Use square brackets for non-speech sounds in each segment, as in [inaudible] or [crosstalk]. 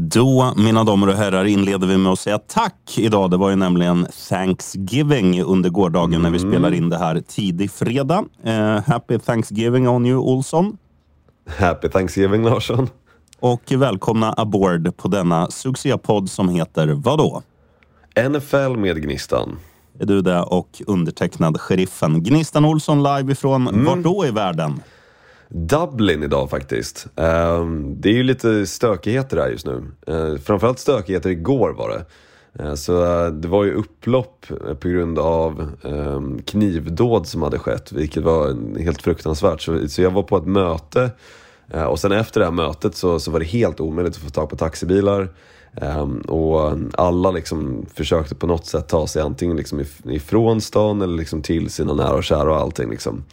Då, mina damer och herrar, inleder vi med att säga tack idag. Det var ju nämligen Thanksgiving under gårdagen mm. när vi spelar in det här tidig fredag. Uh, happy Thanksgiving on you, Olsson. Happy Thanksgiving, Larsson. Och välkomna aboard på denna succépodd som heter vadå? NFL med Gnistan. Är du det och undertecknad Sheriffen. Gnistan Olsson live ifrån mm. vart då i världen? Dublin idag faktiskt. Ehm, det är ju lite stökigheter här just nu. Ehm, framförallt stökigheter igår var det. Ehm, så eh, det var ju upplopp eh, på grund av knivdåd som hade skett, vilket var helt fruktansvärt. Så, jag var på ett möte eh, och sen efter det här mötet så, så var det helt omöjligt att få tag på taxibilar. Och alla liksom försökte på något sätt ta sig antingen liksom ifrån stan eller liksom till sina nära och kära och allting. Liksom.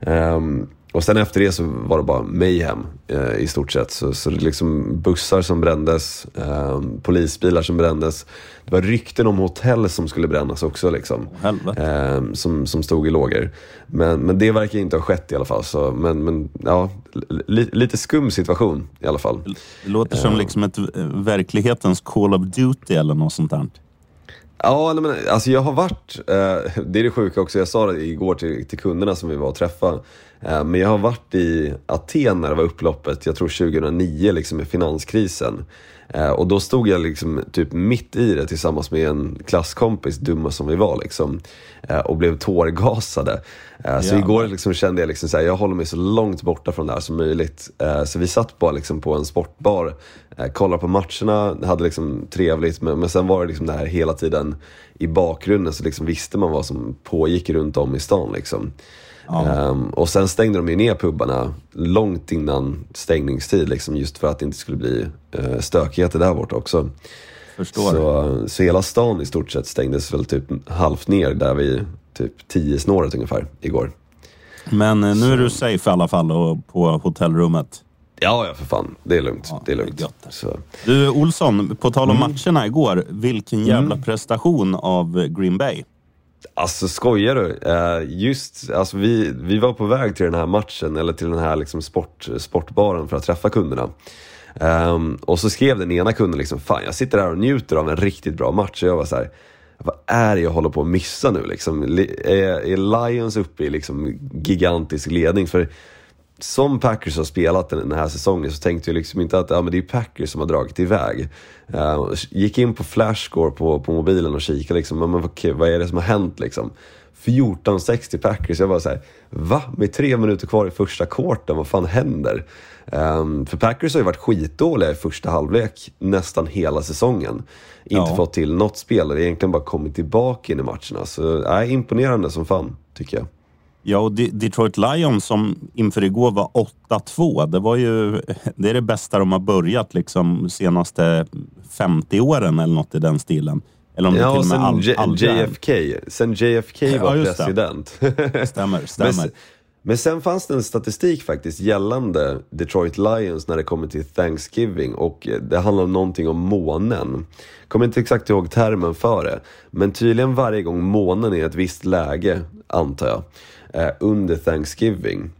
Um, och sen efter det så var det bara mayhem eh, i stort sett. Så, så det liksom bussar som brändes, eh, polisbilar som brändes. Det var rykten om hotell som skulle brännas också. Liksom, eh, som, som stod i lågor. Men, men det verkar inte ha skett i alla fall. Så, men, men ja, li, lite skum situation i alla fall. Det låter som eh. liksom ett verklighetens Call of Duty eller något sånt där. Ja, men, alltså jag har varit, eh, det är det sjuka också, jag sa det igår till, till kunderna som vi var och träffade. Eh, men jag har varit i Aten när det var upploppet, jag tror 2009 liksom med finanskrisen. Eh, och då stod jag liksom typ mitt i det tillsammans med en klasskompis, dumma som vi var, liksom, eh, och blev tårgasade. Eh, så igår liksom kände jag liksom jag håller mig så långt borta från det här som möjligt. Så vi satt bara liksom på en sportbar, kollade på matcherna, hade liksom trevligt, men, men sen var det liksom det här hela tiden i bakgrunden så liksom visste man vad som pågick runt om i stan. Liksom. Um, och sen stängde de ju ner pubbarna långt innan stängningstid, liksom, just för att det inte skulle bli uh, stökigheter där borta också. Förstår. Så, så hela stan i stort sett stängdes väl typ halvt ner där vid typ 10 snåret ungefär igår. Men uh, nu så. är du safe i alla fall och på hotellrummet? Ja, ja för fan. Det är lugnt. Ja, det är lugnt. Det är du Olsson, på tal om mm. matcherna igår. Vilken jävla mm. prestation av Green Bay. Alltså skojar du? Eh, just, alltså vi, vi var på väg till den här matchen, eller till den här liksom sport, sportbaren för att träffa kunderna. Um, och så skrev den ena kunden liksom, fan jag sitter här och njuter av en riktigt bra match. Och jag var så här, vad är det jag håller på att missa nu liksom? Är, är Lions uppe i liksom gigantisk ledning? För som Packers har spelat den här säsongen så tänkte jag liksom inte att ja, men det är Packers som har dragit iväg. Uh, gick in på Flashscore på, på mobilen och kikade liksom, men, okay, vad är det som har hänt liksom? 14-60 Packers. Jag var såhär, va? Med tre minuter kvar i första kvarten, vad fan händer? Um, för Packers har ju varit skitdåliga i första halvlek nästan hela säsongen. Inte ja. fått till något spel, det egentligen bara kommit tillbaka in i matcherna. Så äh, imponerande som fan, tycker jag. Ja, och Detroit Lions som inför igår var 8-2. Det var ju [laughs] det är det bästa de har börjat liksom senaste 50 åren eller något i den stilen. Eller om det ja, till och med all, all JFK. Sen JFK var ja, president. stämmer, [laughs] stämmer. Men, men sen fanns det en statistik faktiskt gällande Detroit Lions när det kommer till Thanksgiving och det handlar om någonting om månen. Kommer inte exakt ihåg termen för det, men tydligen varje gång månen är i ett visst läge, antar jag, eh, under Thanksgiving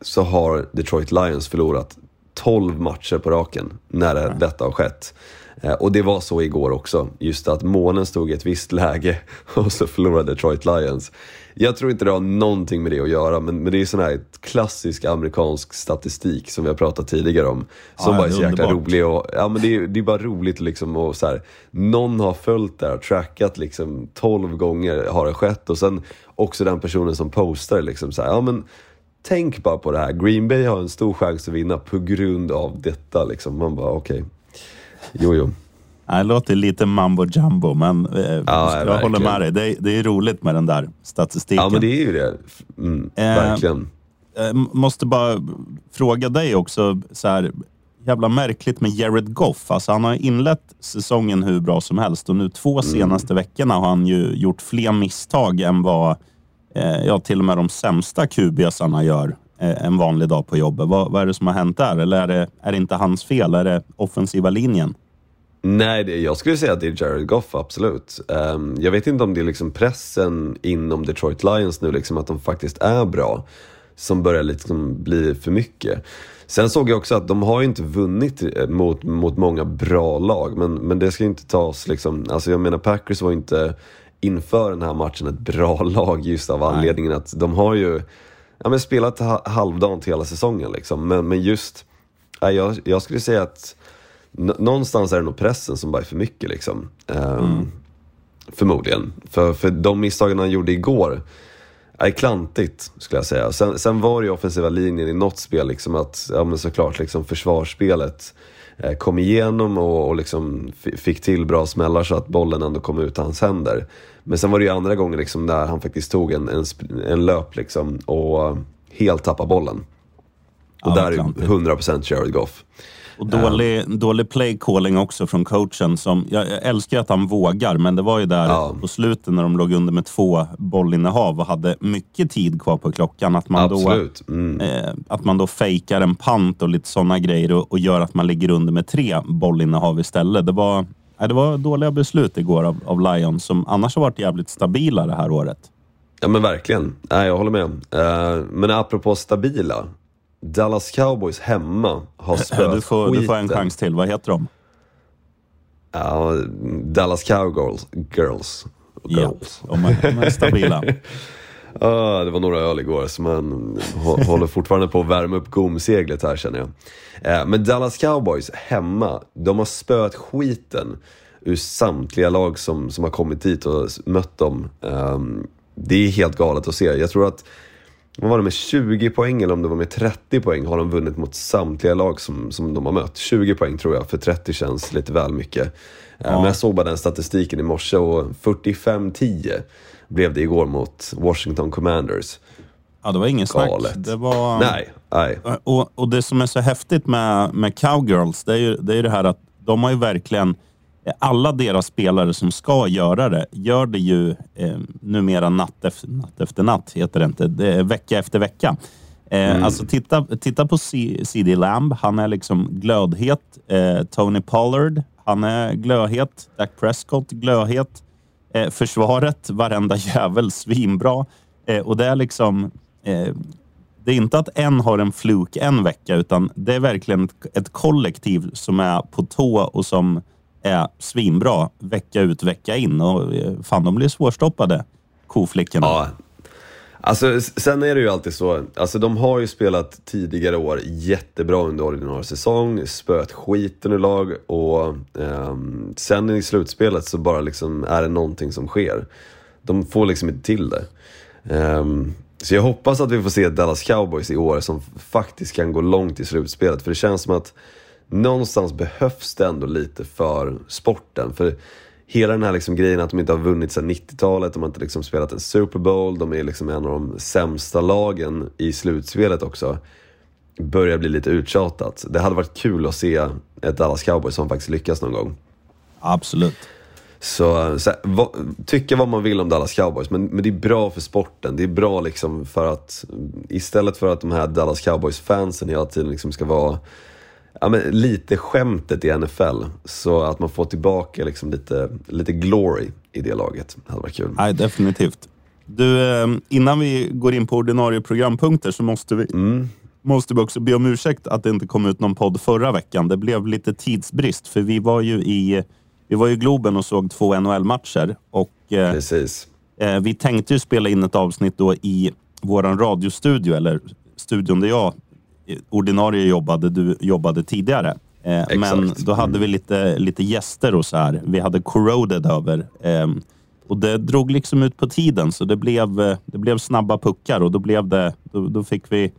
så har Detroit Lions förlorat 12 matcher på raken när det, detta har skett. Eh, och det var så igår också, just att månen stod i ett visst läge [laughs] och så förlorade Detroit Lions. Jag tror inte det har någonting med det att göra, men, men det är sån här klassisk amerikansk statistik som vi har pratat tidigare om. Som ja, bara är så jäkla rolig. Och, ja, men det, är, det är bara roligt liksom och så här, någon har följt det här, trackat liksom 12 gånger har det skett och sen också den personen som postar liksom så här, ja men tänk bara på det här, Green Bay har en stor chans att vinna på grund av detta liksom. Man bara okej, okay. Jo jo. Det låter lite mambo jumbo, men eh, ja, jag håller med dig. Det är, det är roligt med den där statistiken. Ja, men det är ju det. Mm, eh, verkligen. Eh, måste bara fråga dig också, så här, jävla märkligt med Jared Goff. Alltså han har inlett säsongen hur bra som helst och nu två mm. senaste mm. veckorna har han ju gjort fler misstag än vad eh, ja, till och med de sämsta QBsarna gör en vanlig dag på jobbet. Vad, vad är det som har hänt där? Eller är det, är det inte hans fel? Är det offensiva linjen? Nej, det, jag skulle säga att det är Jared Goff, absolut. Um, jag vet inte om det är liksom pressen inom Detroit Lions nu, liksom att de faktiskt är bra. som börjar liksom bli för mycket. Sen såg jag också att de har ju inte vunnit eh, mot, mot många bra lag, men, men det ska inte tas liksom, alltså jag menar Packers var inte inför den här matchen ett bra [laughs] lag just av anledningen att de har ju ja, men spelat halvdant hela säsongen liksom. Men, men just, ja, jag, jag skulle säga att någonstans är det nog pressen som bara är för mycket liksom. Um, Förmodligen. För, för de misstagen han gjorde igår är klantigt skulle jag säga. Sen, sen var det ju offensiva linjen i något spel liksom att, ja men såklart liksom försvarsspelet kom igenom och, och liksom fick till bra smällar så att bollen ändå kom ut hans händer. Men sen var det ju andra gånger liksom där han faktiskt tog en, en, en löp liksom och helt tappade bollen. Och ja, där är 100% Jared Goff. Och dålig, um, dålig play calling också från coachen. Som, jag älskar att han vågar, men det var ju där ja. på slutet när de låg under med två bollinnehav och hade mycket tid kvar på klockan. Att man, Absolut. då, mm. eh, att man då fejkar en pant och lite sådana grejer och, och, gör att man ligger under med tre bollinnehav istället. Det var, eh, det var dåliga beslut igår av, av Lions som annars har varit jävligt stabila det här året. Ja men verkligen. Nej, jag håller med. Uh, men apropå stabila. Dallas Cowboys hemma har spöat du får, skiten. du får en chans till. Vad heter de? Ja, Dallas Cowgirls. Girls. Girls. Ja, de är, de är stabila. [laughs] ah, det var några öl igår, så man [laughs] håller fortfarande på att värma upp gomseglet här känner jag. Eh, men Dallas Cowboys hemma, de har spöat skiten ur samtliga lag som, som har kommit dit och mött dem. Um, det är helt galet att se. Jag tror att vad var det med 20 poäng eller om det var med 30 poäng har de vunnit mot samtliga lag som, som de har mött. 20 poäng tror jag, för 30 känns lite väl mycket. Eh, ja. Men jag såg bara den statistiken i morse och 45-10 blev det igår mot Washington Commanders. Ja, det var ingen snack. Det var... Nej, nej. Och, och det som är så häftigt med, med Cowgirls, det är ju det, är det här att de har ju verkligen alla deras spelare som ska göra det, gör det ju eh, numera natt efter, natt efter natt, heter det inte. Det är vecka efter vecka. Eh, mm. Alltså titta, titta på CD Lamb, han är liksom glödhet. Eh, Tony Pollard, han är glödhet. Dak Prescott, glödhet. Eh, försvaret, varenda jävel, svinbra. Eh, och det är liksom... Eh, det är inte att en har en fluk en vecka, utan det är verkligen ett, ett kollektiv som är på tå och som är svinbra vecka ut vecka in. Och eh, fan, de blir svårstoppade, koflickorna. Ja. Alltså, sen är det ju alltid så, alltså de har ju spelat tidigare år jättebra under ordinarie säsong, spöat skiten ur lag och eh, sen i slutspelet så bara liksom är det någonting som sker. De får liksom inte till det. Eh, så jag hoppas att vi får se Dallas Cowboys i år som faktiskt kan gå långt i slutspelet, för det känns som att någonstans behövs det ändå lite för sporten. För hela den här liksom grejen att de inte har vunnit sedan 90-talet, de har inte liksom spelat en Super Bowl, de är liksom en av de sämsta lagen i slutspelet också. Börjar bli lite uttjatat. Det hade varit kul att se ett Dallas Cowboys som faktiskt lyckas någon gång. Absolut. Så, så vad, tycka vad man vill om Dallas Cowboys, men, men det är bra för sporten. Det är bra liksom för att istället för att de här Dallas Cowboys-fansen hela tiden liksom ska vara ja, men lite skämtet i NFL. Så att man får tillbaka liksom lite, lite glory i det laget. Det hade varit kul. Nej, definitivt. Du, eh, innan vi går in på ordinarie programpunkter så måste vi, mm. måste vi också be om ursäkt att det inte kom ut någon podd förra veckan. Det blev lite tidsbrist för vi var ju i vi var i Globen och såg två NHL-matcher. Och, eh, Precis. Eh, vi tänkte ju spela in ett avsnitt då i vår radiostudio, eller studion där jag ordinarie jobbade, du jobbade tidigare. Eh, men då hade vi lite, lite gäster och så här. Vi hade Corroded över. Eh, och det drog liksom ut på tiden så det blev, eh, det blev snabba puckar och då, blev det, då, då fick vi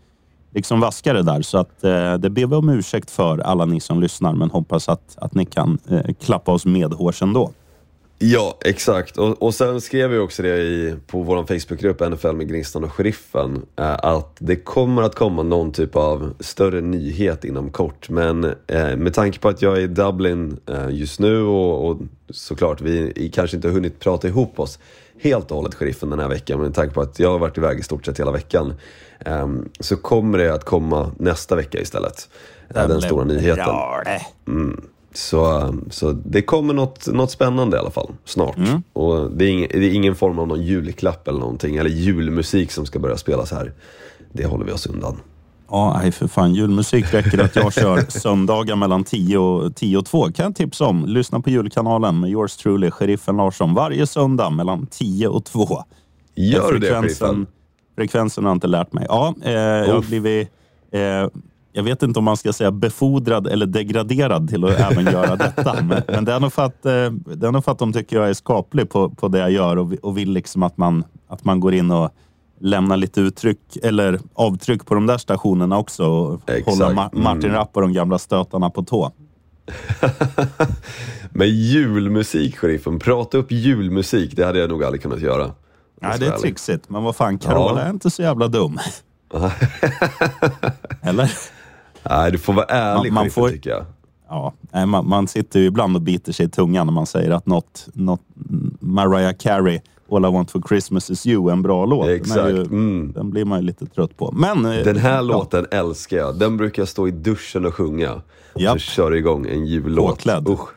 liksom vaska det där. Så att, eh, det ber vi om ursäkt för alla ni som lyssnar men hoppas att, att ni kan eh, klappa oss medhårs ändå. Ja, exakt. Och, och sen skrev vi också det i, på vår Facebookgrupp NFL med Gnistan och Sheriffen eh, att det kommer att komma någon typ av större nyhet inom kort. Men eh, med tanke på att jag är i Dublin eh, just nu och, och såklart vi kanske inte har hunnit prata ihop oss helt och hållet Sheriffen den här veckan, men med tanke på att jag har varit iväg i stort sett hela veckan ehm, så kommer det att komma nästa vecka istället. Den, den stora nyheten. Mm. Så, så det kommer något, något spännande i alla fall, snart. Mm. Och det är, ing, det är, ingen form av någon julklapp eller någonting, eller julmusik som ska börja spelas här. det håller vi oss undan. Ja, nej för fan. Julmusik räcker att jag kör [laughs] söndagar mellan 10 och, 10 och 2. Kan jag tipsa om. Lyssna på julkanalen med yours truly, sheriffen Larsson. Varje söndag mellan 10 och 2. Gör du det, sheriffen? Frekvensen har jag inte lärt mig. Ja, eh, jag har blivit... Eh, jag vet inte om man ska säga befordrad eller degraderad till att även göra detta. [laughs] Men, men, det, är nog för att, eh, det är nog för att de tycker jag är skaplig på, på det jag gör och, och vill liksom att man, att man går in och lämna lite uttryck eller avtryck på de där stationerna också och Exakt. hålla Ma Martin mm. Rapp och de gamla stötarna på tå. [laughs] Med julmusik, sheriffen. Prata upp julmusik, det hade jag nog aldrig kunnat göra. Nej, det är trixigt. Men vad fan, Carola ja. är inte så jävla dum. [laughs] Eller? Nej, du får vara ärlig, man, man får, tycker jag. Ja, man, man sitter ju ibland och biter sig i tungan när man säger att något, något Mariah Carey All I want for Christmas is you, en bra låt. Exakt. Den, ju, mm. den blir man ju lite trött på. Men, eh, den här ja. låten älskar jag. Den brukar jag stå i duschen och sjunga. Yep. Så kör igång en jullåt. Påklädd. Usch.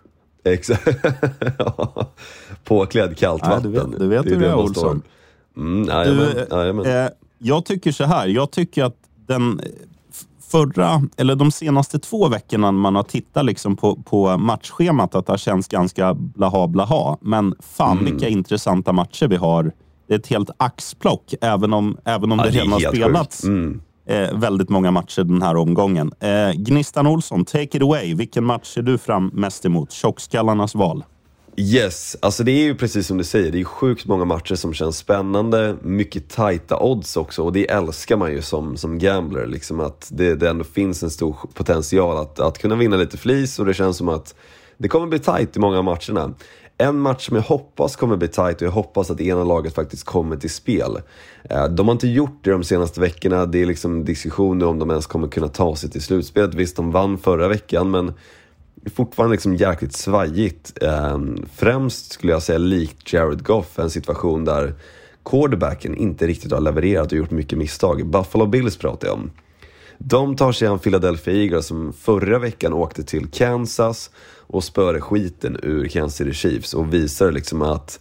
Exakt. [laughs] Påklädd kallt ja, vatten. Du vet, du vet hur det är, Olsson. Mm, du, eh, jag tycker så här. Jag tycker att den förra, eller de senaste två veckorna när man har tittat liksom på, på matchschemat att det har känts ganska blaha blaha. Men fan mm. vilka intressanta matcher vi har. Det är ett helt axplock, även om, även om ja, det redan har spelats mm. eh, väldigt många matcher den här omgången. Eh, Gnistan Olsson, take it away. Vilken match ser du fram mest emot? Tjockskallarnas val. Yes, alltså det är ju precis som du säger, det är sjukt många matcher som känns spännande, mycket tajta odds också och det älskar man ju som, som gambler. Liksom att det, det ändå finns en stor potential att, att kunna vinna lite flis och det känns som att det kommer bli tajt i många av matcherna. En match som jag hoppas kommer bli tajt och jag hoppas att ena laget faktiskt kommer till spel. Eh, de har inte gjort det de senaste veckorna, det är liksom diskussioner om de ens kommer kunna ta sig till slutspelet. Visst, de vann förra veckan men fortfarande liksom jäkligt svajigt. Ehm, främst skulle jag säga likt Jared Goff, en situation där quarterbacken inte riktigt har levererat och gjort mycket misstag. Buffalo Bills pratar jag om. De tar sig an Philadelphia Eagles som förra veckan åkte till Kansas och spöade skiten ur Kansas City Chiefs och visar liksom att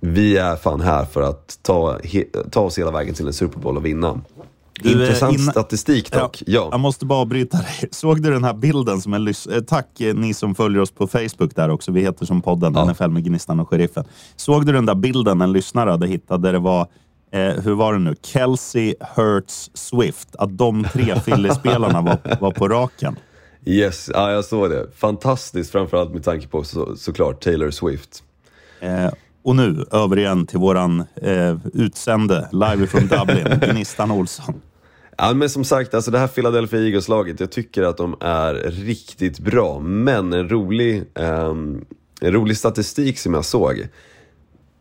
vi är fan här för att ta, ta oss hela vägen till en Super Bowl och vinna. Du, Intressant innan, statistik dock. Ja, ja. Jag måste bara bryta dig. [laughs] Såg du den här bilden? som en eh, Tack eh, ni som följer oss på Facebook där också. Vi heter som podden ja. NFL med Gnistan och Sheriffen. Såg du den där bilden en lyssnare hade hittat där det var Eh, hur var det nu? Kelsey, Hurts, Swift. Att de tre [laughs] Philly-spelarna var, var på raken. Yes, ja, jag såg det. Fantastiskt, framförallt med tanke på så, såklart Taylor Swift. Eh, och nu över igen till våran eh, utsände live från [laughs] Dublin, Gnistan Olsson. Ja, men som sagt, alltså det här Philadelphia Eagles-laget, jag tycker att de är riktigt bra. Men en rolig, um, en rolig statistik som jag såg.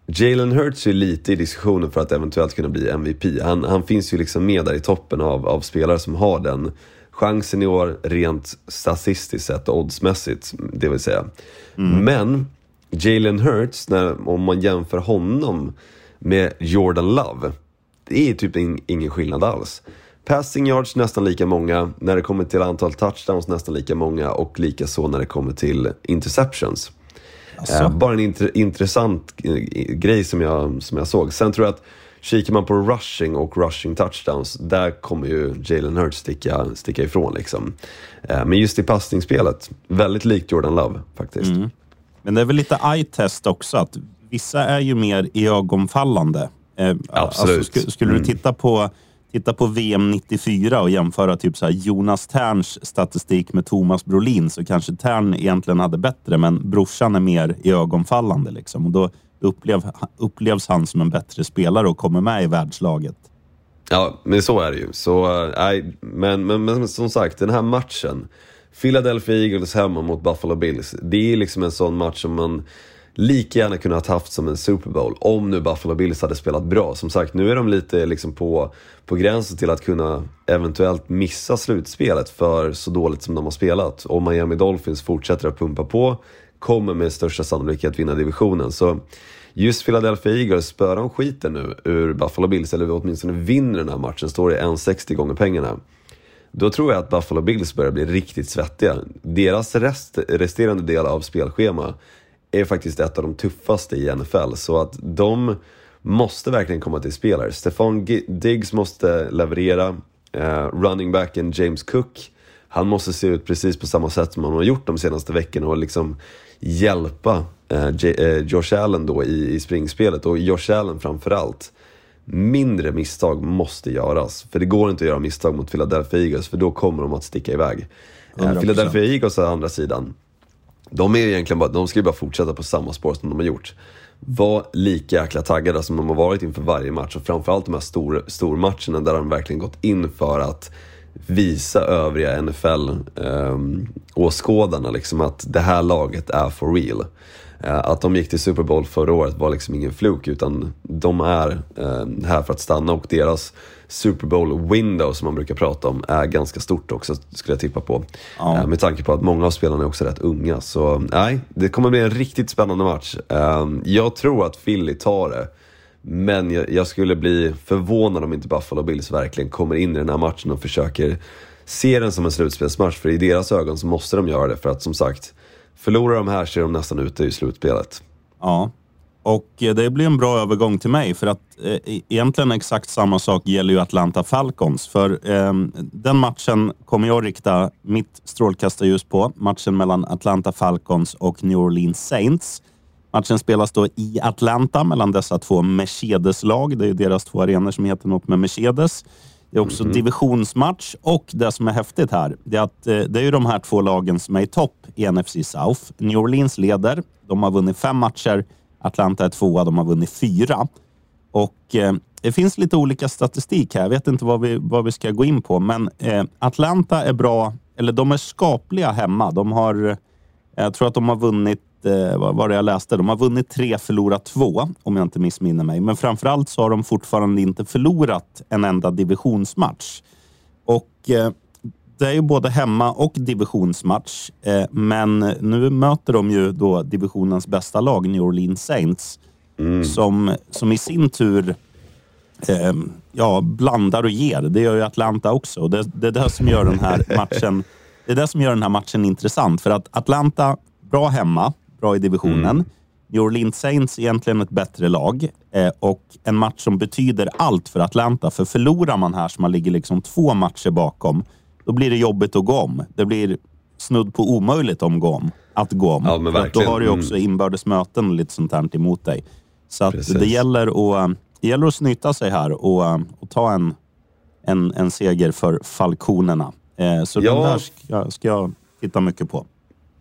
Jalen Hurts är lite i diskussionen för att eventuellt kunna bli MVP. Han, han finns ju liksom med där i toppen av, av spelare som har den chansen i år rent statistiskt sett och oddsmässigt, det vill säga. Mm. Men Jalen Hurts, när, om man jämför honom med Jordan Love, det är typ in, ingen skillnad alls. Passing yards nästan lika många, när det kommer till antal touchdowns nästan lika många och lika så när det kommer till interceptions. Alltså. Eh, bara en int intressant grej som jag, som jag såg. Sen tror jag att kikar man på rushing och rushing touchdowns, där kommer ju Jalen Hurts sticka, sticka ifrån. Liksom. Eh, men just i passningsspelet, väldigt likt Jordan Love faktiskt. Mm. Men det är väl lite eye-test också, att vissa är ju mer iögonfallande. Eh, Absolut. Alltså, sk skulle mm. du titta på, titta på VM 94 och jämföra typ så Jonas Terns statistik med Thomas Brolin så kanske Tern egentligen hade bättre, men brorsan är mer iögonfallande. Liksom. Och då upplev, upplevs han som en bättre spelare och kommer med i världslaget. Ja, men så är det ju. Så, äh, men, men, men som sagt, den här matchen Philadelphia Eagles hemma mot Buffalo Bills. Det är liksom en sån match som man lika gärna kunnat haft som en Super Bowl om nu Buffalo Bills hade spelat bra. Som sagt, nu är de lite liksom på, på gränsen till att kunna eventuellt missa slutspelet för så dåligt som de har spelat. Om Miami Dolphins fortsätter att pumpa på, kommer med största sannolikhet vinna divisionen. Så just Philadelphia Eagles, spöar de skiten nu ur Buffalo Bills, eller åtminstone vinner den här matchen, står det 1,60 gånger pengarna. Då tror jag att Buffalo Bills börjar bli riktigt svettiga. Deras rest, resterande del av spelschema är faktiskt ett av de tuffaste i NFL. Så att de måste verkligen komma till spelare. Stefan Diggs måste leverera, eh, running backen James Cook, han måste se ut precis på samma sätt som han har gjort de senaste veckorna och liksom hjälpa eh, eh, Josh Allen då i, i springspelet och Josh Allen framförallt. Mindre misstag måste göras, för det går inte att göra misstag mot Philadelphia Eagles för då kommer de att sticka iväg. 100%. Philadelphia Eagles å andra sidan, de, är egentligen bara, de ska ju bara fortsätta på samma spår som de har gjort. Var lika jäkla taggade som de har varit inför varje match och framförallt de här stor, stormatcherna där de verkligen gått in för att visa övriga NFL-åskådarna ehm, liksom att det här laget är for real. Eh, att de gick till Super Bowl förra året var liksom ingen fluk utan de är ehm, här för att stanna och deras Super Bowl window som man brukar prata om är ganska stort också skulle jag tippa på. Ja. Eh, med tanke på att många av spelarna är också rätt unga. Så nej, det kommer bli en riktigt spännande match. Jag tror att Philly tar det. Men jag, jag, skulle bli förvånad om inte Buffalo Bills verkligen kommer in i den här matchen och försöker se den som en slutspelsmatch. För i deras ögon så måste de göra det för att som sagt, förlorar de här så är de nästan ute i slutspelet. Ja, och eh, det blir en bra övergång till mig för att eh, e-, egentligen exakt samma sak gäller ju Atlanta Falcons. För eh, den matchen kommer jag rikta mitt strålkastarljus på. Matchen mellan Atlanta Falcons och New Orleans Saints. Matchen spelas då i Atlanta mellan dessa två Mercedes-lag. Det är deras två arenor som heter något med Mercedes. Det är också mm -hmm. divisionsmatch och det som är häftigt här, det är att eh, det är ju de här två lagen som är i topp i NFC South. New Orleans leder. De har vunnit fem matcher. Atlanta är tvåa. De har vunnit fyra. Och eh, det finns lite olika statistik här. Jag vet inte vad vi, vad vi ska gå in på, men eh, Atlanta är bra, eller de är skapliga hemma. De har, jag tror att de har vunnit eh, vad var det jag läste? De har vunnit tre, förlorat två, om jag inte missminner mig. Men framförallt så har de fortfarande inte förlorat en enda divisionsmatch. Och eh, det är ju både hemma och divisionsmatch. Eh, men nu möter de ju då divisionens bästa lag, New Orleans Saints, mm. som, som i sin tur eh, ja, blandar och ger. Det gör ju Atlanta också. Det, det är det som gör den här [laughs] matchen det är det som gör den här matchen intressant. För att Atlanta, bra hemma, bra i divisionen. Mm. New Orleans Saints är egentligen ett bättre lag eh, och en match som betyder allt för Atlanta. För förlorar man här, så man ligger liksom två matcher bakom, då blir det jobbigt att gå om. Det blir snudd på omöjligt om gå om, att gå om. Ja, men för då har du också mm. inbördes möten och lite sånt här emot dig. Så det, gäller att, det gäller att snyta sig här och, och ta en, en, en seger för Falconerna. Eh, så ja. den där ska, ska jag titta mycket på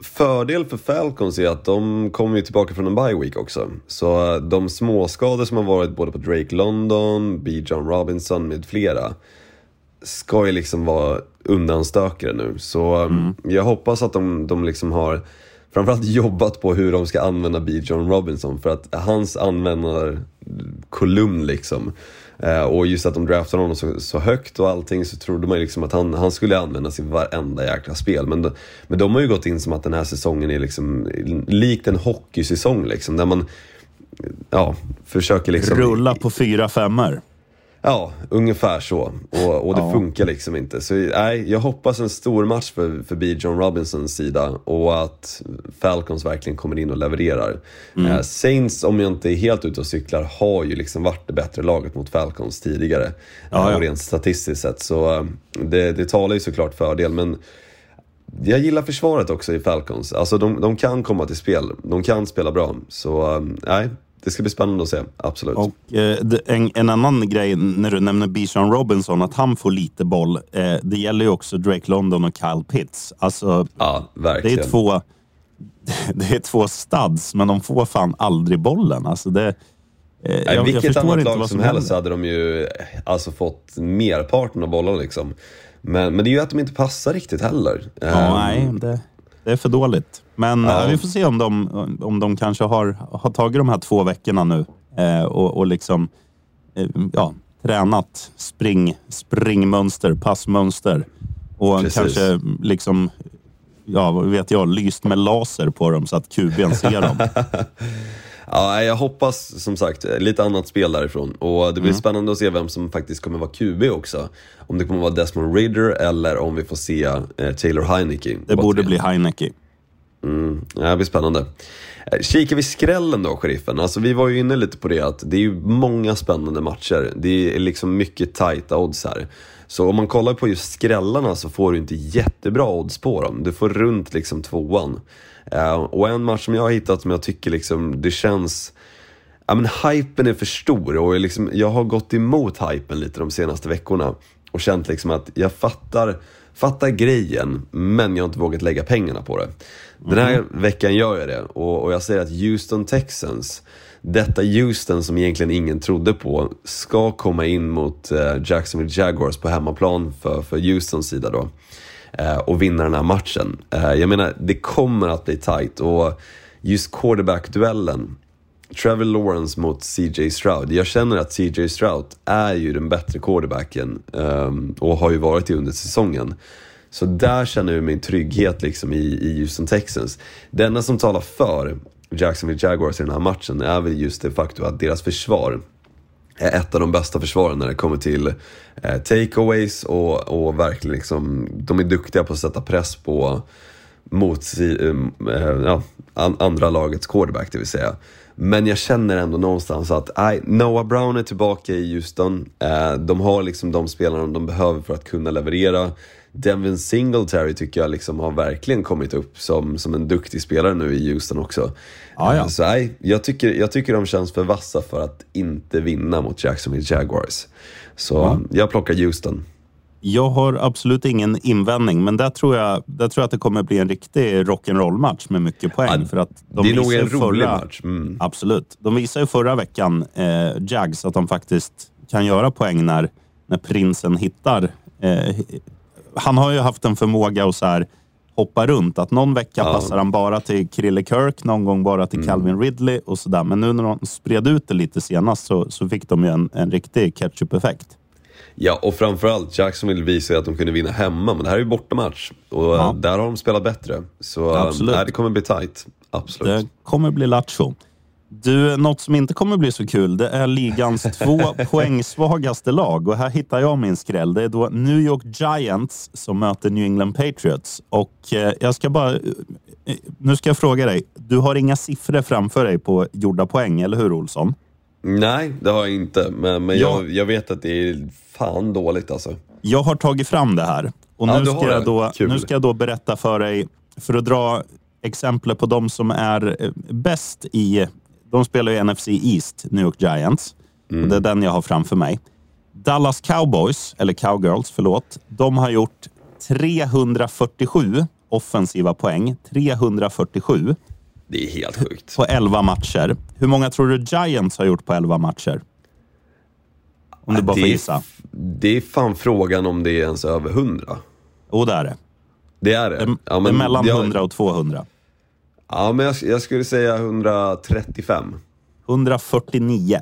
fördel för Falcons är att de kommer ju tillbaka från en bye week också. Så eh, de småskador som har varit både på Drake London, B. John Robinson med flera ska ju liksom vara undanstökare nu. Så eh, mm. jag hoppas att de, de liksom har framförallt jobbat på hur de ska använda B. John Robinson för att hans användarkolumn liksom Eh, och just att de draftade honom så, så, högt och allting så trodde man ju liksom att han, han skulle användas i varenda jäkla spel. Men men de har ju gått in som att den här säsongen är liksom likt en hockeysäsong liksom. Där man ja, försöker liksom... Rulla på fyra femmor. Ja, ungefär så. Och, och det ja. funkar liksom inte. Så nej, jag hoppas en stor match för, för B. John Robinsons sida och att Falcons verkligen kommer in och levererar. Mm. Eh, Saints, om jag inte är helt ute och cyklar, har ju liksom varit det bättre laget mot Falcons tidigare. Ja, ja. Rent statistiskt sett. Så eh, det, det talar ju såklart fördel. Men jag gillar försvaret också i Falcons. Alltså de, de kan komma till spel. De kan spela bra. Så eh, nej, det ska bli spännande att se, absolut. Och, eh, en, en, annan grej när du nämner Bijan Robinson, att han får lite boll. Eh, det gäller ju också Drake London och Kyle Pitts. Alltså, ja, verkligen. Det är två, [laughs] det är två studs, men de får fan aldrig bollen. Alltså det, eh, Nej, jag, vilket jag annat lag som, helst hade de ju alltså, fått merparten av bollen. Liksom. Men, men det är ju att de inte passar riktigt heller. Ja, um, nej, det, det är för dåligt. Men ja. vi får se om de, om de kanske har, har tagit de här två veckorna nu eh, och, och liksom eh, ja, tränat spring, springmönster, passmönster och Precis. kanske liksom ja, vet jag, lyst med laser på dem så att QB'n ser dem. [laughs] ja, jag hoppas som sagt lite annat spel därifrån och det blir mm. spännande att se vem som faktiskt kommer vara QB också. Om det kommer vara Desmond Ridder eller om vi får se eh, Taylor Heineke. Det borde bli Heineke. Mm, det blir spännande. Eh, kikar vi skrällen då, sheriffen? Alltså, vi var ju inne lite på det att det är ju många spännande matcher. Det är liksom mycket tajta odds här. Så om man kollar på just skrällarna så får du inte jättebra odds på dem. Du får runt liksom tvåan. Uh, och en match som jag har hittat som jag tycker liksom, det känns... Ja men hypen är för stor och liksom, jag har gått emot hypen lite de senaste veckorna. Och känt liksom att jag fattar, fattar grejen, men jag har inte vågat lägga pengarna på det. Den här mm. veckan gör jag det och, och jag säger att Houston Texans, detta Houston som egentligen ingen trodde på, ska komma in mot uh, Jacksonville Jaguars på hemmaplan för, för Houstons sida då. Eh, och vinna den här matchen. Eh, jag menar, det kommer att bli tight och just quarterback-duellen, Trevor Lawrence mot CJ Stroud. Jag känner att CJ Stroud är ju den bättre quarterbacken ehm, och har ju varit det under säsongen. Så där känner jag min trygghet liksom i, i Houston Texans. Det enda som talar för Jacksonville Jaguars i den här matchen är väl just det faktum att deras försvar är ett av de bästa försvaren när det kommer till eh, takeaways och, och verkligen liksom, de är duktiga på att sätta press på mot eh, eh, ja, andra lagets quarterback, det vill säga. Men jag känner ändå någonstans att nej, Noah Brown är tillbaka i Houston. Eh, de har liksom de spelarna de behöver för att kunna leverera. Devin Singletary tycker jag liksom har verkligen kommit upp som, som en duktig spelare nu i Houston också. Ah, ja. Så nej, jag tycker, jag tycker de känns för vassa för att inte vinna mot Jacksonville Jaguars. Så ja. jag plockar Houston. Jag har absolut ingen invändning, men där tror jag, där tror jag att det kommer bli en riktig rock'n'roll-match med mycket poäng. Ja, för att de det är nog en förra, rolig match. Mm. Absolut. De visade ju förra veckan, eh, Jags, att de faktiskt kan göra poäng när, när prinsen hittar eh, han har ju haft en förmåga att så här, hoppa runt. Att någon vecka ja. passar han bara till Krille Kirk, någon gång bara till mm. Calvin Ridley och sådär. Men nu när de spred ut det lite senast så, så fick de ju en, en riktig ketchup-effekt. Ja, och framförallt Jacksonville visade att de kunde vinna hemma, men det här är ju bortamatch. Och ja. där har de spelat bättre. Så Absolut. Nej, det kommer bli tight. Absolut. Det kommer bli lattjo. Du, något som inte kommer bli så kul, det är ligans [laughs] två poängsvagaste lag. Och här hittar jag min skräll. Det är då New York Giants som möter New England Patriots. Och eh, jag ska bara... Eh, nu ska jag fråga dig. Du har inga siffror framför dig på gjorda poäng, eller hur Olsson? Nej, det har jag inte. Men, men jag, jag vet att det är fan dåligt alltså. Jag har tagit fram det här. Och ja, nu, ska jag då, nu ska jag då berätta för dig, för att dra exempel på de som är eh, bäst i de spelar ju NFC East, New York Giants. Mm. Det är den jag har framför mig. Dallas Cowboys, eller Cowgirls, förlåt. De har gjort 347 offensiva poäng. 347. Det är helt sjukt. På 11 matcher. Hur många tror du Giants har gjort på 11 matcher? Om du bara får gissa. Det är fan frågan om det är ens över 100. Jo, det är det. Det är det? Det, ja, det är mellan 100 och 200. Ja, men jag, jag skulle säga 135. 149.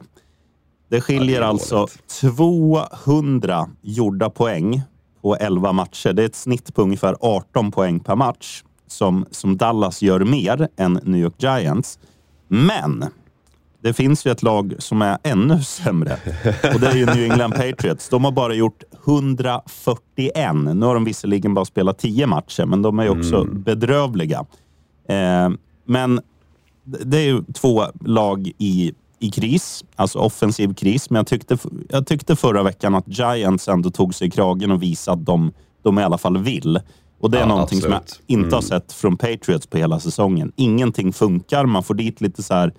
Det skiljer ja, det alltså 200 gjorda poäng på 11 matcher. Det är ett snitt på ungefär 18 poäng per match som, som Dallas gör mer än New York Giants. Men det finns ju ett lag som är ännu sämre och det är ju New England Patriots. De har bara gjort 141. Nu har de visserligen bara spelat 10 matcher, men de är också mm. bedrövliga. Eh, men det är ju två lag i, i kris, alltså offensiv kris. Men jag tyckte, jag tyckte förra veckan att Giants ändå tog sig i kragen och visade att de, de i alla fall vill. Och det är ja, någonting absolut. som jag inte mm. har sett från Patriots på hela säsongen. Ingenting funkar. Man får dit lite så här,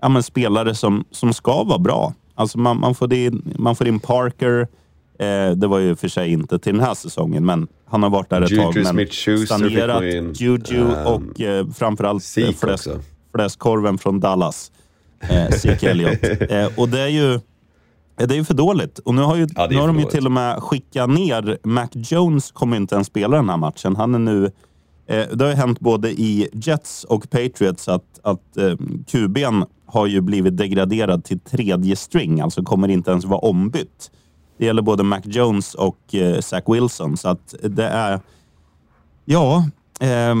ja, men spelare som, som ska vara bra. Alltså man, man, får in, man får in Parker. Eh, det var ju för sig inte till den här säsongen, men han har varit där ett Juju tag. Men stagnerat. Juju och eh, framförallt eh, fläsk, fläskkorven från Dallas. Eh, Zeke [laughs] Elliott. Eh, och det är ju det är för dåligt. Och nu har, ju, ja, nu har de ju till och med skickat ner... Mac Jones kommer inte ens spela den här matchen. Han är nu... Eh, det har ju hänt både i Jets och Patriots att, att eh, QB'n har ju blivit degraderad till tredje string, alltså kommer inte ens vara ombytt. Det gäller både Mac Jones och eh, Zach Wilson. Så att det är... Ja, eh,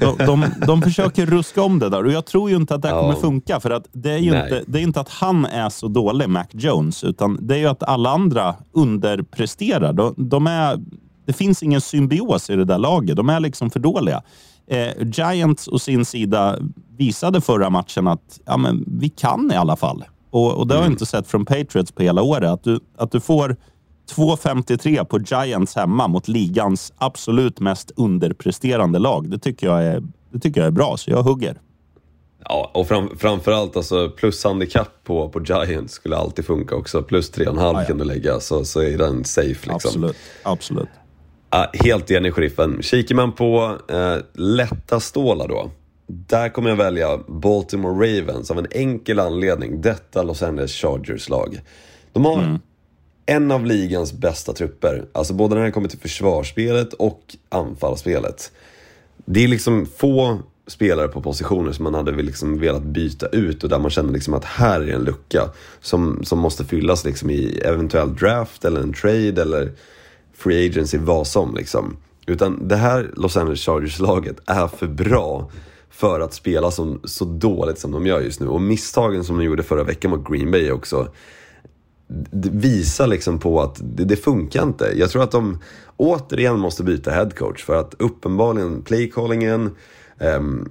de, de, de försöker ruska om det där och jag tror ju inte att det här kommer funka. För att det är ju inte, det är inte att han är så dålig, Mac Jones, utan det är ju att alla andra underpresterar. De, de är, det finns ingen symbios i det där laget. De är liksom för dåliga. Eh, Giants å sin sida visade förra matchen att ja, men vi kan i alla fall. Och, och det har jag inte sett från Patriots på hela året. Att du, att du får 2,53 på Giants hemma mot ligans absolut mest underpresterande lag. Det tycker jag är, det tycker jag är bra, så jag hugger. Ja, och fram, framförallt alltså handikapp på, på Giants skulle alltid funka också. Plus 3,5 ja, ja. kan du lägga, så, så är den safe. Liksom. Absolut. Absolut. Ja, helt enig, sheriffen. Kikar man på eh, lätta stålar då. Där kommer jag välja Baltimore Ravens av en enkel anledning. Detta Los Angeles Chargers-lag. De har mm. en av ligans bästa trupper. Alltså både när det kommer till försvarsspelet och anfallsspelet. Det är liksom få spelare på positioner som man hade liksom velat byta ut och där man känner liksom att här är en lucka som, som måste fyllas liksom i eventuell draft eller en trade eller free agency, vad som liksom. Utan det här Los Angeles Chargers-laget är för bra för att spela som, så dåligt som de gör just nu. Och misstagen som de gjorde förra veckan mot Green Bay också visar liksom på att det, det, funkar inte. Jag tror att de återigen måste byta headcoach för att uppenbarligen playcallingen um, ehm,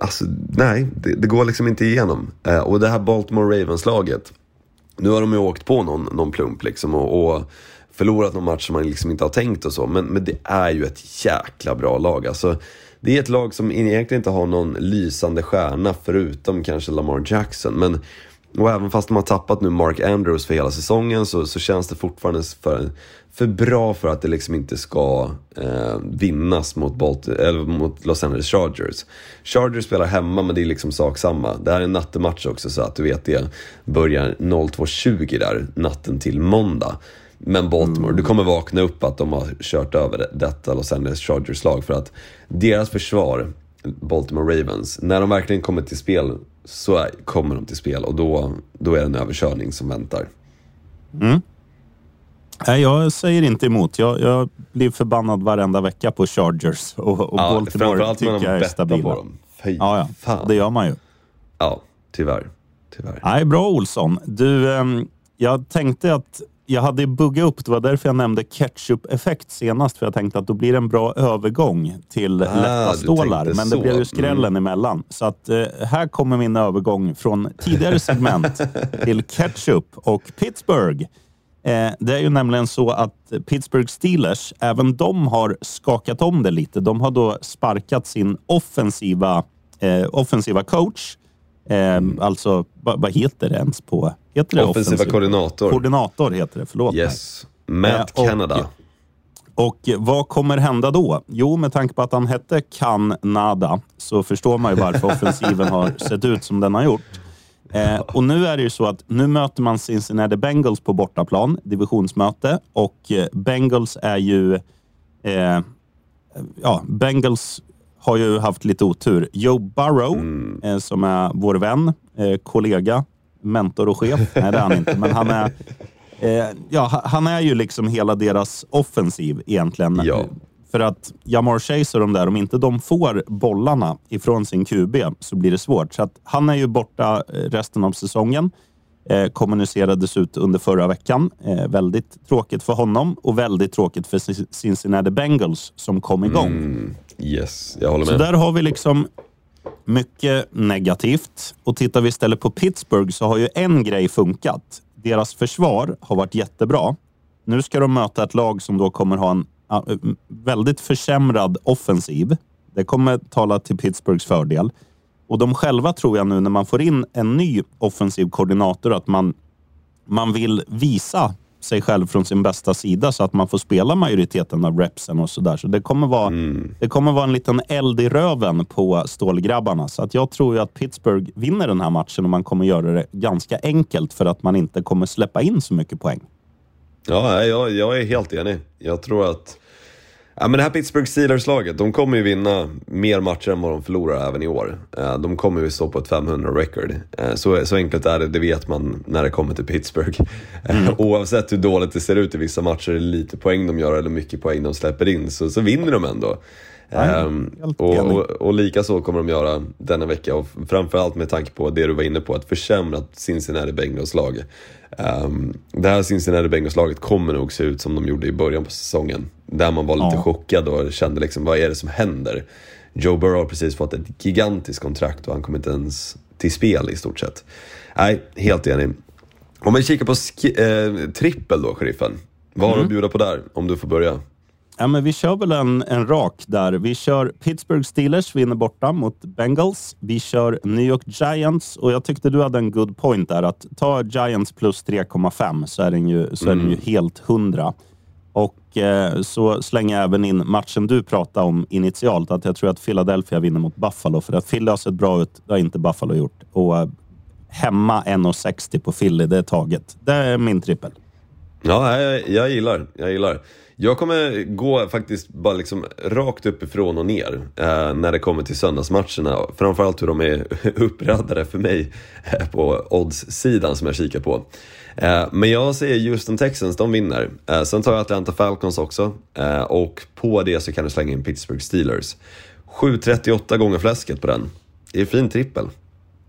Alltså nej, det, det, går liksom inte igenom. Uh, och det här Baltimore Ravens-laget, nu har de ju åkt på någon, någon plump liksom och, och förlorat någon match som man liksom inte har tänkt och så. Men, men det är ju ett jäkla bra lag. Alltså, det är ett lag som egentligen inte har någon lysande stjärna förutom kanske Lamar Jackson. Men, och även fast de har tappat nu Mark Andrews för hela säsongen så, så känns det fortfarande för, för bra för att det liksom inte ska eh, vinnas mot, Bolt eller mot Los Angeles Chargers. Chargers spelar hemma men det är liksom sak samma. Det här är en nattematch också så att du vet det börjar 02.20 där natten till måndag. Men Baltimore, du kommer vakna upp att de har kört över detta Los Angeles Chargers-lag för att deras försvar, Baltimore Ravens, när de verkligen kommer till spel så är, kommer de till spel och då, då är det en överkörning som väntar. Mm. Nej, jag säger inte emot. Jag, jag blir förbannad varenda vecka på Chargers och, och ja, Baltimore tycker jag är stabila. På dem. Fy ja, ja. det gör man ju. Ja, tyvärr. tyvärr. Nej, bra Olsson. Du, ehm, jag tänkte att jag hade buggat upp, det var därför jag nämnde ketchup-effekt senast, för jag tänkte att då blir det en bra övergång till ah, lätta stålar. Men så. det blev ju skrällen mm. emellan. Så att eh, här kommer min övergång från tidigare segment [laughs] till ketchup och Pittsburgh. Eh, det är ju nämligen så att Pittsburgh Steelers, även de har skakat om det lite. De har då sparkat sin offensiva, eh, offensiva coach Eh, alltså, vad, vad, heter det ens på... Heter det offensiva offensiv? koordinator. Koordinator heter det, förlåt Yes. Matt eh, Canada. Och, och vad kommer hända då? Jo, med tanke på att han hette Canada så förstår man ju varför [laughs] offensiven har sett ut som den har gjort. Eh, och nu är det ju så att nu möter man Cincinnati Bengals på bortaplan, divisionsmöte. Och eh, Bengals är ju... Eh, ja, Bengals har ju haft lite otur. Joe Burrow, mm. eh, som är vår vän, eh, kollega, mentor och chef. Nej, det är han inte, men han är, eh, ja, han är ju liksom hela deras offensiv egentligen. Ja. För att Jamar Chase och de där, om inte de får bollarna ifrån sin QB så blir det svårt. Så att han är ju borta eh, resten av säsongen. Eh, kommunicerades ut under förra veckan. Eh, väldigt tråkigt för honom och väldigt tråkigt för Cincinnati Bengals som kom igång. Mm. Yes, jag håller med. Så där har vi liksom mycket negativt. Och tittar vi istället på Pittsburgh så har ju en grej funkat. Deras försvar har varit jättebra. Nu ska de möta ett lag som då kommer ha en väldigt försämrad offensiv. Det kommer tala till Pittsburghs fördel. Och de själva tror jag nu när man får in en ny offensiv koordinator att man, man vill visa sig själv från sin bästa sida så att man får spela majoriteten av repsen och sådär. Så det kommer, vara, mm. det kommer vara en liten eld i röven på stålgrabbarna. Så att jag tror ju att Pittsburgh vinner den här matchen och man kommer göra det ganska enkelt för att man inte kommer släppa in så mycket poäng. Ja, jag, jag är helt enig. Jag tror att Ja, men det här Pittsburgh Steelers-laget, de kommer ju vinna mer matcher än vad de förlorar även i år. Eh, de kommer ju stå på ett 500-record. Eh, så, så enkelt är det, det vet man när det kommer till Pittsburgh. Eh, mm. Oavsett hur dåligt det ser ut i vissa matcher, lite poäng de gör eller mycket poäng de släpper in, så, så vinner de ändå. Helt och, och, och lika så kommer de göra denna vecka och framförallt med tanke på det du var inne på, att försämra Cincinnati Bengals lag. Um, det här Cincinnati Bengals-laget kommer nog se ut som de gjorde i början på säsongen. Där man var lite Ja. chockad och kände liksom, vad är det som händer? Joe Burrow har precis fått ett gigantiskt kontrakt och han kommer inte ens till spel i stort sett. Nej, helt enig. Om vi kikar på eh, trippel då, sheriffen. Vad har du att bjuda på där, om du får börja? Ja, men vi kör väl en, en rak där. Vi kör Pittsburgh Steelers vinner borta mot Bengals. Vi kör New York Giants och jag tyckte du hade en good point där. Att ta Giants plus 3,5 så är den ju, så är den ju helt hundra. Och eh, så slänger jag även in matchen du pratade om initialt. Att jag tror att Philadelphia vinner mot Buffalo. För att Philly har sett bra ut. Det har inte Buffalo gjort. Och eh, hemma 1,60 på Philly, det är taget. Det är min trippel. Ja, jag, jag gillar, jag gillar. Jag kommer gå faktiskt bara liksom rakt uppifrån och ner eh, när det kommer till söndagsmatcherna. Framförallt hur de är [laughs] uppraddade för mig eh, på odds-sidan som jag kikar på. Eh, men jag säger Houston Texans, de vinner. Eh, sen tar jag Atlanta Falcons också. Eh, och på det så kan du slänga in Pittsburgh Steelers. 7.38 gånger fläsket på den. Det är fin trippel.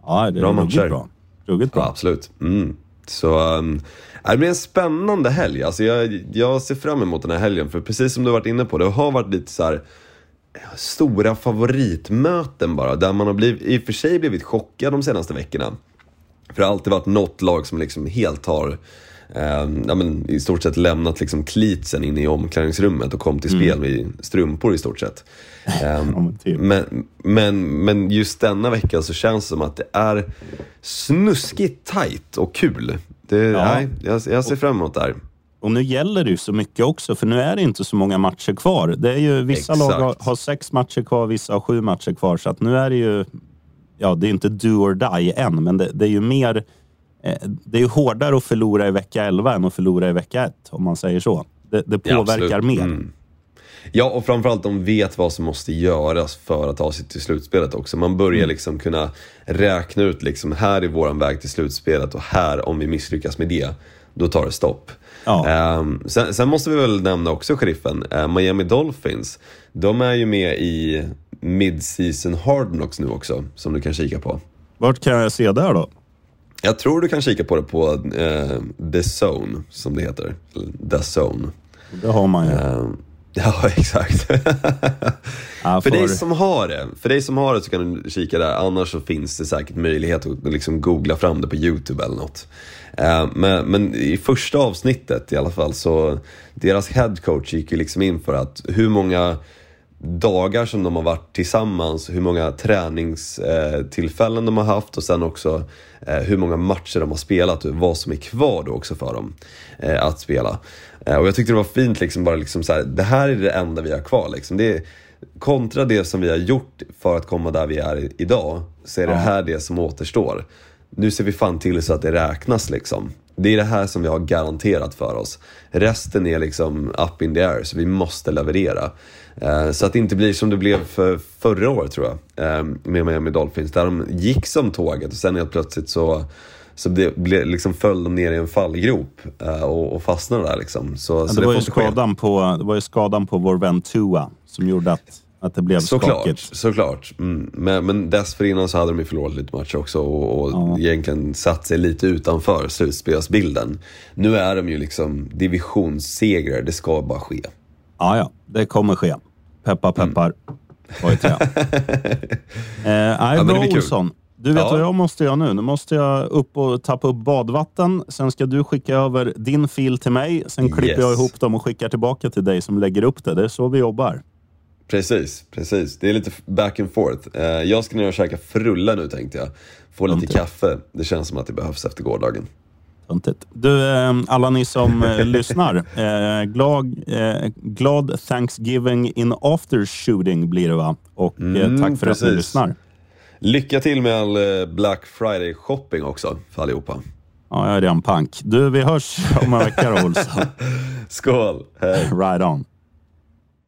Ja, det är Bra matcher. bra. Ruggigt bra. Ja, absolut. Mm. Så um, det blir en spännande helg. Alltså jag, jag ser fram emot den här helgen. För precis som du varit inne på, det har varit lite så här eh, stora favoritmöten bara. Där man har blivit, i och för sig blivit chockad de senaste veckorna. För det har alltid varit något lag som liksom helt har eh, ja, men i stort sett lämnat liksom klitsen in i omklädningsrummet och kom till spel med strumpor i stort sett. [laughs] Eh, men typ. men, men, men just denna vecka så känns det som att det är snuskigt tight och kul. Det, Ja. nej, jag, jag ser fram emot det här. Och nu gäller det ju så mycket också, för nu är det inte så många matcher kvar. Det är ju, vissa Exakt. lag har, har sex matcher kvar, vissa har sju matcher kvar. Så att nu är det ju, ja det är inte do or die än, men det, det är ju mer, eh, det är ju hårdare att förlora i vecka 11 än att förlora i vecka 1, om man säger så. Det, det Ja, påverkar absolut. mer. Mm. Ja, och framförallt de vet vad som måste göras för att ta sig till slutspelet också. Man börjar Mm. liksom kunna räkna ut liksom, här är våran väg till slutspelet och här, om vi misslyckas med det, då tar det stopp. Ja. Ehm, sen, sen måste vi väl nämna också, sheriffen, eh, Miami Dolphins. De är ju med i Mid-Season Hard Knocks nu också, som du kan kika på. Vart kan jag se där då? Jag tror du kan kika på det på eh, The Zone, som det heter. The Zone. Det har man ju. Ehm, [laughs] ja, exakt. [laughs] Ja, För får- dig som har det, för dig som har det så kan du kika där. Annars så finns det säkert möjlighet att liksom googla fram det på YouTube eller något. Eh, Men, men i första avsnittet i alla fall så, deras headcoach gick ju liksom in för att hur många dagar som de har varit tillsammans, hur många träningstillfällen de har haft och sen också eh, hur många matcher de har spelat och vad som är kvar då också för dem eh, att spela. Eh, Och jag tyckte det var fint liksom bara liksom så här, det här är det enda vi har kvar liksom. Det är, kontra det som vi har gjort för att komma där vi är idag, så är det här det som återstår. Nu ser vi fan till så att det räknas liksom. Det är det här som vi har garanterat för oss. Resten är liksom up in the air, så vi måste leverera. Eh, så att det inte blir som det blev för förra året tror jag, eh, med Miami Dolphins. Där de gick som tåget och sen helt plötsligt så, så det blev, liksom föll de ner i en fallgrop eh, och, och fastnade där liksom. Så, Ja, så det, det, var ju ske. skadan på, det var ju skadan på vår vän Tua som gjorde att, att det blev Såklart, skakigt. såklart. Mm. Men, men dessförinnan så hade de ju förlorat lite matcher också och, och Ja. egentligen satt sig lite utanför slutspelsbilden. Nu är de ju liksom divisionssegrare, det ska bara ske. Ja, ja, det kommer ske. Peppar, peppar. Oj, trä. [laughs] eh, det blir kul. Olsson. Du vet Ja. vad jag måste göra nu? Nu måste jag upp och tappa upp badvatten. Sen ska du skicka över din fil till mig. Sen klipper Yes. jag ihop dem och skickar tillbaka till dig som lägger upp det. Det är så vi jobbar. Precis, precis. Det är lite back and forth. Eh, jag ska ner och käka frulla nu tänkte jag. Få lite kaffe. Det känns som att det behövs efter gårdagen. Töntigt. Du, eh, alla ni som eh, [laughs] lyssnar. Glad, glad Thanksgiving in after shooting blir det va? Och Mm, tack för att ni precis. lyssnar. Lycka till med all eh, Black Friday shopping också för allihopa. Ja, jag är redan pank. Du, vi hörs om en vecka då, Olsson. [laughs] Skål! Hej! Right on.